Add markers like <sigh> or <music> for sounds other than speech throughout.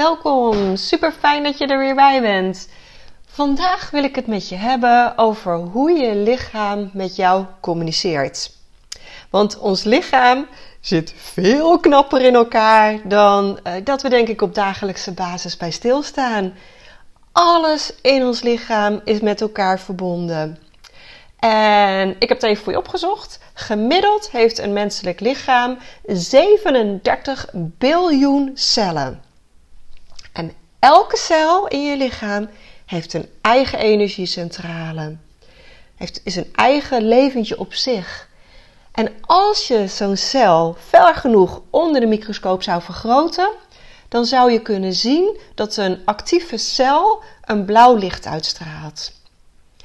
Welkom, super fijn dat je er weer bij bent. Vandaag wil ik het met je hebben over hoe je lichaam met jou communiceert. Want ons lichaam zit veel knapper in elkaar dan uh, dat we denk ik op dagelijkse basis bij stilstaan. Alles in ons lichaam is met elkaar verbonden. En ik heb het even voor je opgezocht. Gemiddeld heeft een menselijk lichaam 37 biljoen cellen. En elke cel in je lichaam heeft een eigen energiecentrale. Heeft, is een eigen leventje op zich. En als je zo'n cel ver genoeg onder de microscoop zou vergroten, dan zou je kunnen zien dat een actieve cel een blauw licht uitstraalt.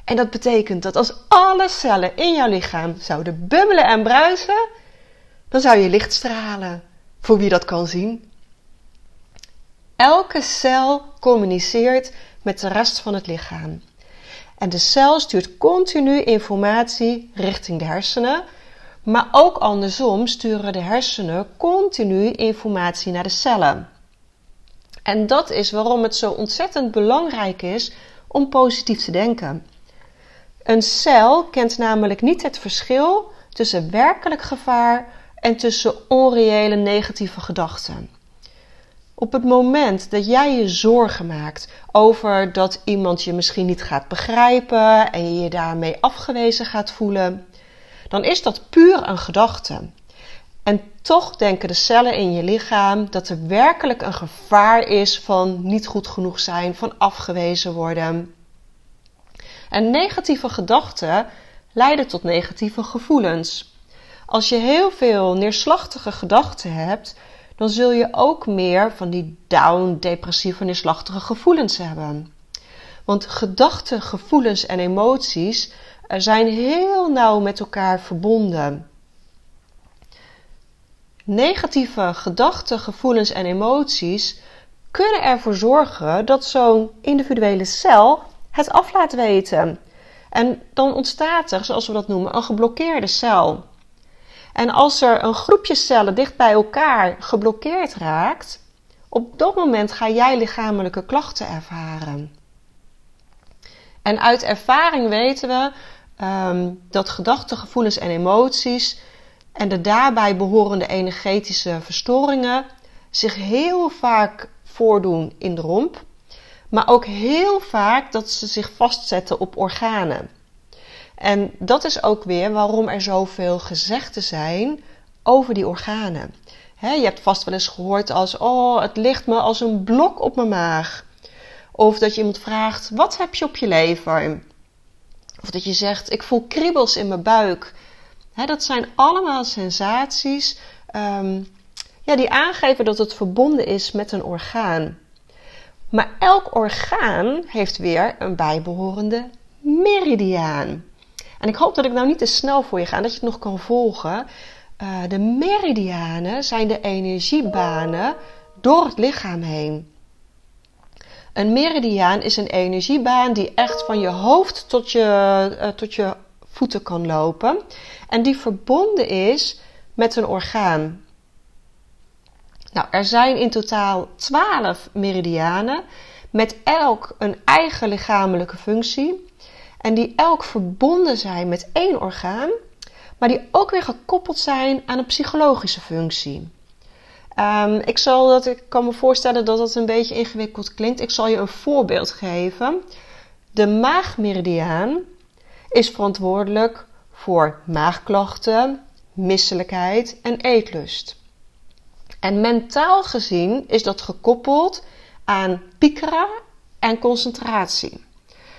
En dat betekent dat als alle cellen in jouw lichaam zouden bubbelen en bruisen, dan zou je licht stralen. Voor wie dat kan zien. Elke cel communiceert met de rest van het lichaam. En de cel stuurt continu informatie richting de hersenen, maar ook andersom sturen de hersenen continu informatie naar de cellen. En dat is waarom het zo ontzettend belangrijk is om positief te denken. Een cel kent namelijk niet het verschil tussen werkelijk gevaar en tussen onreële negatieve gedachten. Op het moment dat jij je zorgen maakt over dat iemand je misschien niet gaat begrijpen en je je daarmee afgewezen gaat voelen, dan is dat puur een gedachte. En toch denken de cellen in je lichaam dat er werkelijk een gevaar is van niet goed genoeg zijn, van afgewezen worden. En negatieve gedachten leiden tot negatieve gevoelens. Als je heel veel neerslachtige gedachten hebt, dan zul je ook meer van die down, depressieve, neerslachtige gevoelens hebben. Want gedachten, gevoelens en emoties eh, zijn heel nauw met elkaar verbonden. Negatieve gedachten, gevoelens en emoties kunnen ervoor zorgen dat zo'n individuele cel het af laat weten. En dan ontstaat er, zoals we dat noemen, een geblokkeerde cel. En als er een groepje cellen dicht bij elkaar geblokkeerd raakt, op dat moment ga jij lichamelijke klachten ervaren. En uit ervaring weten we um, dat gedachten, gevoelens en emoties en de daarbij behorende energetische verstoringen zich heel vaak voordoen in de romp, maar ook heel vaak dat ze zich vastzetten op organen. En dat is ook weer waarom er zoveel gezegden zijn over die organen. je hebt vast wel eens gehoord als: Oh, het ligt me als een blok op mijn maag. Of dat je iemand vraagt: Wat heb je op je lever? Of dat je zegt: Ik voel kriebels in mijn buik. dat zijn allemaal sensaties ehm, ja, die aangeven dat het verbonden is met een orgaan. Maar elk orgaan heeft weer een bijbehorende meridiaan. En ik hoop dat ik nou niet te snel voor je ga, dat je het nog kan volgen. Uh, de meridianen zijn de energiebanen door het lichaam heen. Een meridiaan is een energiebaan die echt van je hoofd tot je, uh, tot je voeten kan lopen. En die verbonden is met een orgaan. Nou, er zijn in totaal 12 meridianen met elk een eigen lichamelijke functie en die elk verbonden zijn met één orgaan, maar die ook weer gekoppeld zijn aan een psychologische functie. Um, ik, zal dat, ik kan me voorstellen dat dat een beetje ingewikkeld klinkt. Ik zal je een voorbeeld geven. De maagmeridiaan is verantwoordelijk voor maagklachten, misselijkheid en eetlust. En mentaal gezien is dat gekoppeld aan picra en concentratie.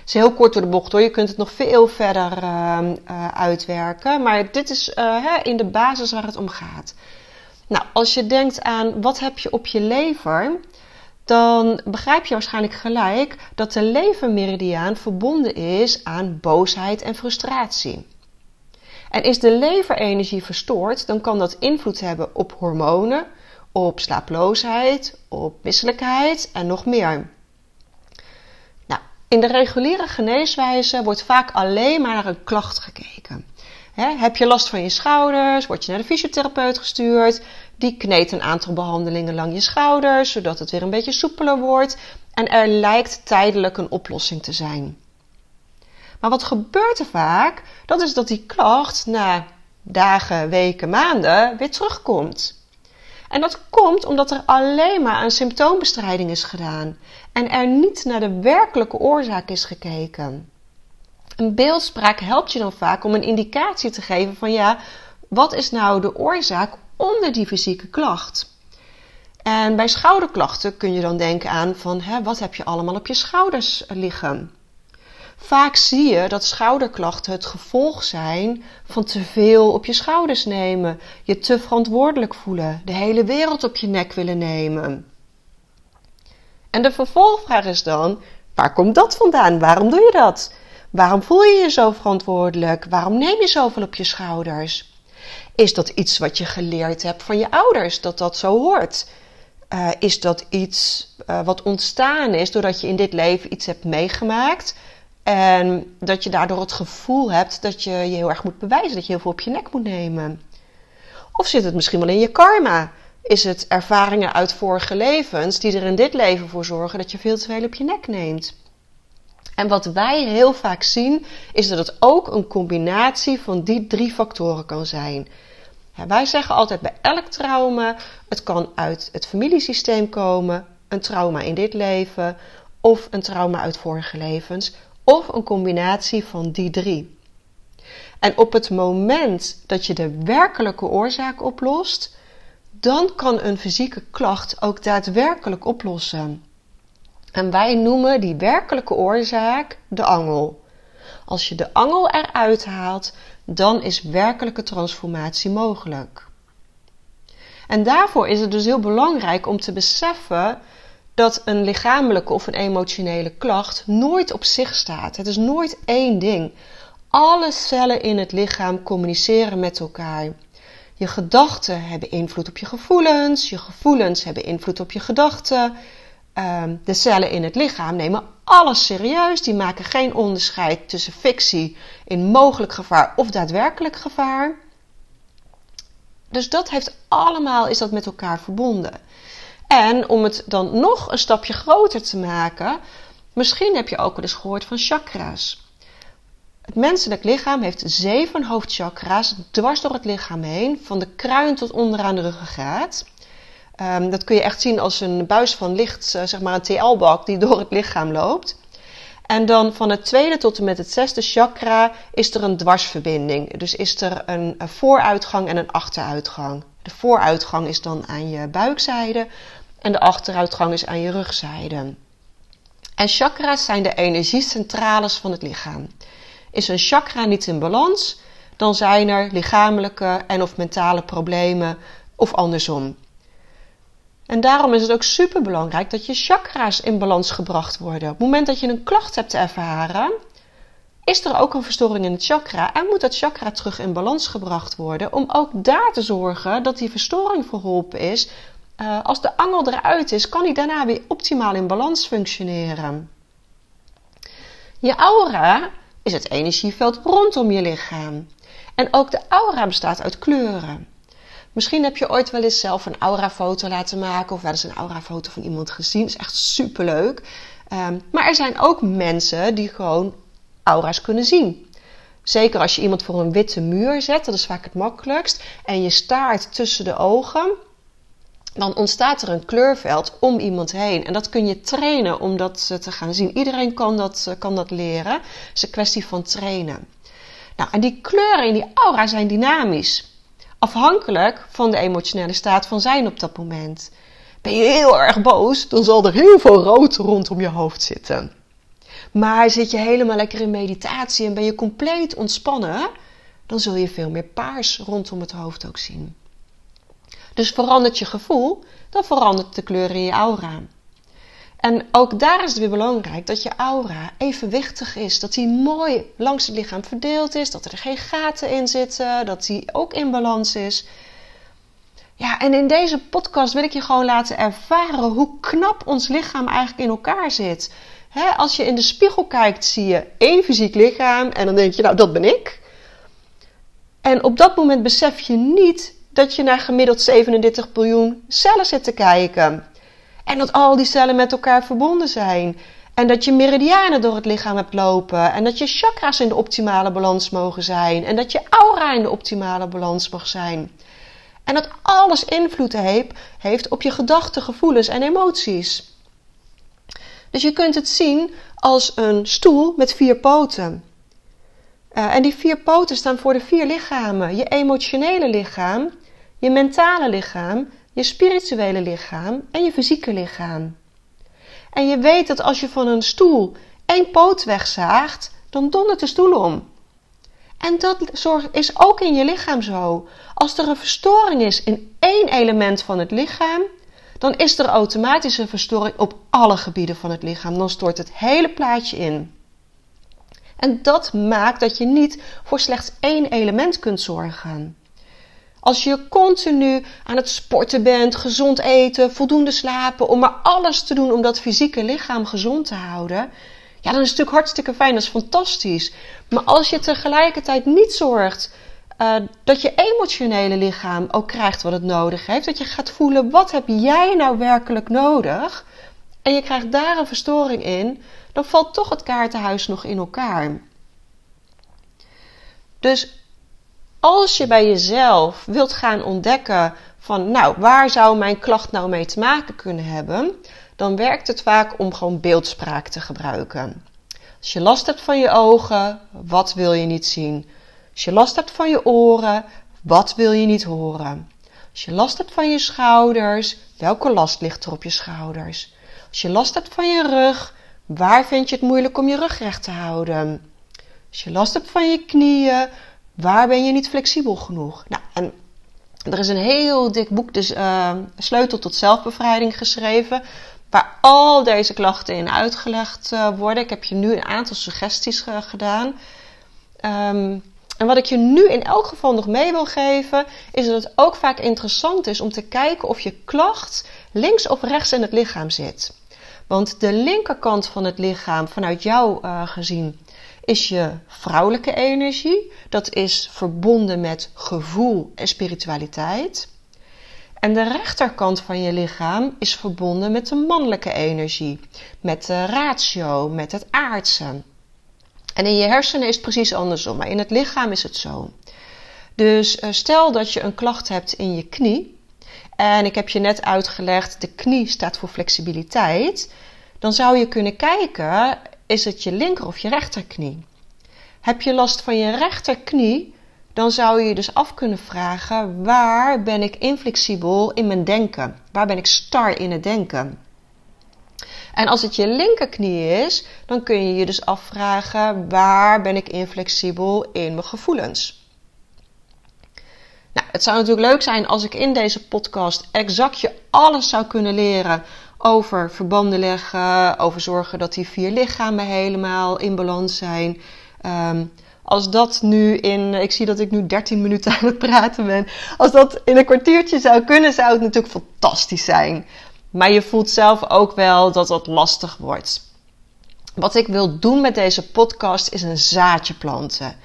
Is heel kort door de bocht hoor. Je kunt het nog veel verder uh, uitwerken. Maar dit is uh, in de basis waar het om gaat. Nou, als je denkt aan wat heb je op je lever, dan begrijp je waarschijnlijk gelijk dat de levermeridiaan verbonden is aan boosheid en frustratie. En is de leverenergie verstoord, dan kan dat invloed hebben op hormonen, op slaaploosheid, op misselijkheid en nog meer. In de reguliere geneeswijze wordt vaak alleen maar naar een klacht gekeken. heb je last van je schouders? Word je naar de fysiotherapeut gestuurd? Die kneedt een aantal behandelingen lang je schouders, zodat het weer een beetje soepeler wordt. En er lijkt tijdelijk een oplossing te zijn. Maar wat gebeurt er vaak? Dat is dat die klacht na dagen, weken, maanden weer terugkomt. En dat komt omdat er alleen maar aan symptoombestrijding is gedaan en er niet naar de werkelijke oorzaak is gekeken. Een beeldspraak helpt je dan vaak om een indicatie te geven van ja, wat is nou de oorzaak onder die fysieke klacht? En bij schouderklachten kun je dan denken aan van hè, wat heb je allemaal op je schouders liggen? Vaak zie je dat schouderklachten het gevolg zijn van te veel op je schouders nemen, je te verantwoordelijk voelen, de hele wereld op je nek willen nemen. En de vervolgvraag is dan: waar komt dat vandaan? Waarom doe je dat? Waarom voel je je zo verantwoordelijk? Waarom neem je zoveel op je schouders? Is dat iets wat je geleerd hebt van je ouders, dat dat zo hoort? Uh, is dat iets uh, wat ontstaan is doordat je in dit leven iets hebt meegemaakt? En dat je daardoor het gevoel hebt dat je je heel erg moet bewijzen, dat je heel veel op je nek moet nemen. Of zit het misschien wel in je karma? Is het ervaringen uit vorige levens die er in dit leven voor zorgen dat je veel te veel op je nek neemt? En wat wij heel vaak zien, is dat het ook een combinatie van die drie factoren kan zijn. wij zeggen altijd bij elk trauma: het kan uit het familiesysteem komen, een trauma in dit leven of een trauma uit vorige levens of een combinatie van die drie. En op het moment dat je de werkelijke oorzaak oplost, dan kan een fysieke klacht ook daadwerkelijk oplossen. En wij noemen die werkelijke oorzaak de angel. Als je de angel eruit haalt, dan is werkelijke transformatie mogelijk. En daarvoor is het dus heel belangrijk om te beseffen dat een lichamelijke of een emotionele klacht nooit op zich staat. Het is nooit één ding. Alle cellen in het lichaam communiceren met elkaar. Je gedachten hebben invloed op je gevoelens, je gevoelens hebben invloed op je gedachten. Ehm, de cellen in het lichaam nemen alles serieus, die maken geen onderscheid tussen fictie in mogelijk gevaar of daadwerkelijk gevaar. Dus dat heeft allemaal is dat met elkaar verbonden. En om het dan nog een stapje groter te maken, misschien heb je ook wel eens gehoord van chakra's. Het menselijk lichaam heeft zeven hoofdchakra's dwars door het lichaam heen, van de kruin tot onderaan de ruggengraat. Um, dat kun je echt zien als een buis van licht, eh, zeg maar een TL-balk die <laughs> door het lichaam loopt. En dan van het tweede tot en met het zesde chakra is er een dwarsverbinding. Dus is er een vooruitgang en een achteruitgang. De vooruitgang is dan aan je buikzijde en de achteruitgang is aan je rugzijde. En chakra's zijn de energiecentrales van het lichaam. Is een chakra niet in balans, dan zijn er lichamelijke en of mentale problemen of andersom. En daarom is het ook super belangrijk dat je chakra's in balans gebracht worden. Op het moment dat je een klacht hebt ervaren, is er ook een verstoring in het chakra en moet dat chakra terug in balans gebracht worden om ook daar te zorgen dat die verstoring verholpen is. Uh, als de angel eruit is, kan die daarna weer optimaal in balans functioneren. Je aura is het energieveld rondom je lichaam. En ook de aura bestaat uit kleuren. Misschien heb je ooit wel eens zelf een aurafoto laten maken of wel eens een aurafoto van iemand gezien. Dat is echt superleuk. Um, maar er zijn ook mensen die gewoon aura's kunnen zien. Zeker als je iemand voor een witte muur zet, dat is vaak het makkelijkst. En je staart tussen de ogen, dan ontstaat er een kleurveld om iemand heen. En dat kun je trainen om dat te gaan zien. Iedereen kan dat, eh, kan dat leren. Het is een kwestie van trainen. Nou, en die kleuren in die aura zijn dynamisch. Afhankelijk van de emotionele staat van zijn op dat moment. Ben je heel erg boos, dan zal er heel veel rood rondom je hoofd zitten. Maar zit je helemaal lekker in meditatie en ben je compleet ontspannen, dan zul je veel meer paars rondom het hoofd ook zien. Dus verandert je gevoel, dan verandert de kleur in je aura. En ook daar is het weer belangrijk dat je aura evenwichtig is. Dat die mooi langs het lichaam verdeeld is. Dat er geen gaten in zitten. Dat die ook in balans is. Ja, en in deze podcast wil ik je gewoon laten ervaren hoe knap ons lichaam eigenlijk in elkaar zit. Als je in de spiegel kijkt, zie je één fysiek lichaam en dan denk je, nou, dat ben ik. En op dat moment besef je niet dat je naar gemiddeld 37 biljoen cellen zit te kijken. En dat al die cellen met elkaar verbonden zijn. En dat je meridianen door het lichaam hebt lopen. En dat je chakra's in de optimale balans mogen zijn. En dat je aura in de optimale balans mag zijn. En dat alles invloed heeft op je gedachten, gevoelens en emoties. Dus je kunt het zien als een stoel met vier poten. Uh, en die vier poten staan voor de vier lichamen: je emotionele lichaam, je mentale lichaam, je spirituele lichaam en je fysieke lichaam. En je weet dat als je van een stoel één poot wegzaagt, dan dondert de stoel om. En dat is ook in je lichaam zo. Als er een verstoring is in één element van het lichaam, dan is er automatisch een verstoring op alle gebieden van het lichaam. Dan stort het hele plaatje in. En dat maakt dat je niet voor slechts één element kunt zorgen. Als je continu aan het sporten bent, gezond eten, voldoende slapen, om maar alles te doen om dat fysieke lichaam gezond te houden, ja, dan is het natuurlijk hartstikke fijn, dat is fantastisch. Maar als je tegelijkertijd niet zorgt uh, dat je emotionele lichaam ook krijgt wat het nodig heeft, dat je gaat voelen wat heb jij nou werkelijk nodig, en je krijgt daar een verstoring in, dan valt toch het kaartenhuis nog in elkaar. Dus als je bij jezelf wilt gaan ontdekken van, nou, waar zou mijn klacht nou mee te maken kunnen hebben, dan werkt het vaak om gewoon beeldspraak te gebruiken. Als je last hebt van je ogen, wat wil je niet zien? Als je last hebt van je oren, wat wil je niet horen? Als je last hebt van je schouders, welke last ligt er op je schouders? Als je last hebt van je rug, waar vind je het moeilijk om je rug recht te houden? Als je last hebt van je knieën, Waar ben je niet flexibel genoeg? Nou, en er is een heel dik boek, dus uh, Sleutel tot zelfbevrijding, geschreven. Waar al deze klachten in uitgelegd uh, worden. Ik heb je nu een aantal suggesties uh, gedaan. Um, en wat ik je nu in elk geval nog mee wil geven, is dat het ook vaak interessant is om te kijken of je klacht links of rechts in het lichaam zit. Want de linkerkant van het lichaam, vanuit jou uh, gezien, is je vrouwelijke energie. Dat is verbonden met gevoel en spiritualiteit. En de rechterkant van je lichaam is verbonden met de mannelijke energie, met de ratio, met het aardse. En in je hersenen is het precies andersom, maar in het lichaam is het zo. Dus eh, stel dat je een klacht hebt in je knie, en ik heb je net uitgelegd, de knie staat voor flexibiliteit, dan zou je kunnen kijken is het je linker of je rechterknie. Heb je last van je rechterknie, dan zou je je dus af kunnen vragen: waar ben ik inflexibel in mijn denken? Waar ben ik star in het denken? En als het je linkerknie is, dan kun je je dus afvragen: waar ben ik inflexibel in mijn gevoelens? Nou, het zou natuurlijk leuk zijn als ik in deze podcast exact je alles zou kunnen leren over verbanden leggen, over zorgen dat die vier lichamen helemaal in balans zijn. Ehm, als dat nu in, ik zie dat ik nu 13 minuten aan het praten ben, als dat in een kwartiertje zou kunnen, zou het natuurlijk fantastisch zijn. Maar je voelt zelf ook wel dat dat lastig wordt. Wat ik wil doen met deze podcast is een zaadje planten.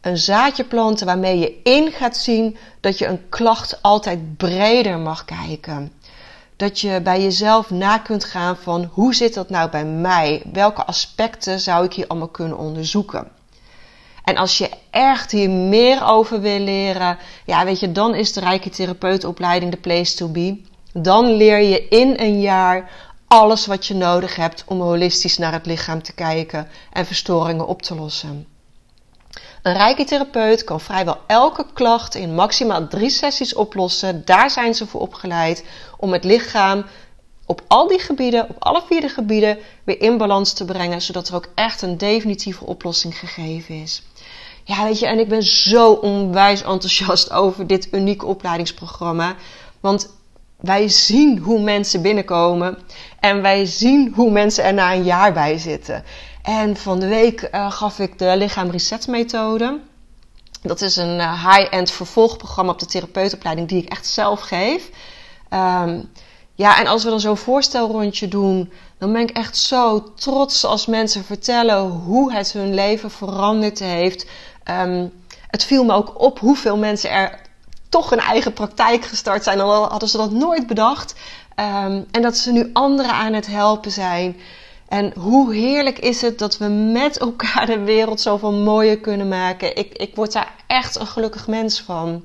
Een zaadje planten waarmee je in gaat zien dat je een klacht altijd breder mag kijken dat je bij jezelf na kunt gaan van hoe zit dat nou bij mij? Welke aspecten zou ik hier allemaal kunnen onderzoeken? En als je echt hier meer over wil leren, ja, weet je, dan is de Rijke Therapeutopleiding de place to be. Dan leer je in een jaar alles wat je nodig hebt om holistisch naar het lichaam te kijken en verstoringen op te lossen. Een rijke therapeut kan vrijwel elke klacht in maximaal drie sessies oplossen. Daar zijn ze voor opgeleid om het lichaam op al die gebieden, op alle vier de gebieden, weer in balans te brengen, zodat er ook echt een definitieve oplossing gegeven is. Ja, weet je, en ik ben zo onwijs enthousiast <laughs> over dit unieke opleidingsprogramma. Want wij zien hoe mensen binnenkomen en wij zien hoe mensen er na een jaar bij zitten. En van de week uh, gaf ik de lichaam reset methode. Dat is een uh, high-end vervolgprogramma op de therapeutopleiding die ik echt zelf geef. Um, ja, en als we dan zo'n voorstelrondje doen, dan ben ik echt zo trots als mensen vertellen hoe het hun leven veranderd heeft. Um, het viel me ook op hoeveel mensen er toch een eigen praktijk gestart zijn, al hadden ze dat nooit bedacht. Um, en dat ze nu anderen aan het helpen zijn. En hoe heerlijk is het dat we met elkaar de wereld zoveel mooier kunnen maken. Ik, ik word daar echt een gelukkig mens van.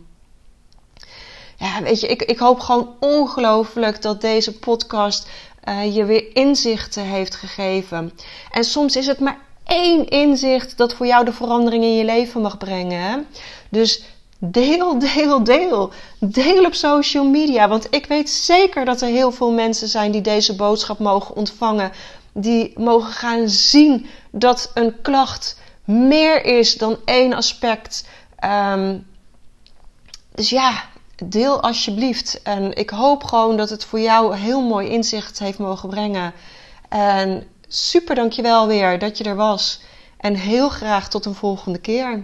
Ja, weet je, ik, ik hoop gewoon ongelooflijk dat deze podcast uh, je weer inzichten heeft gegeven. En soms is het maar één inzicht dat voor jou de verandering in je leven mag brengen. Dus deel, deel, deel. Deel op social media. Want ik weet zeker dat er heel veel mensen zijn die deze boodschap mogen ontvangen. Die mogen gaan zien dat een klacht meer is dan één aspect. Um, dus ja, deel alsjeblieft. En ik hoop gewoon dat het voor jou heel mooi inzicht heeft mogen brengen. En super dankjewel weer dat je er was. En heel graag tot een volgende keer.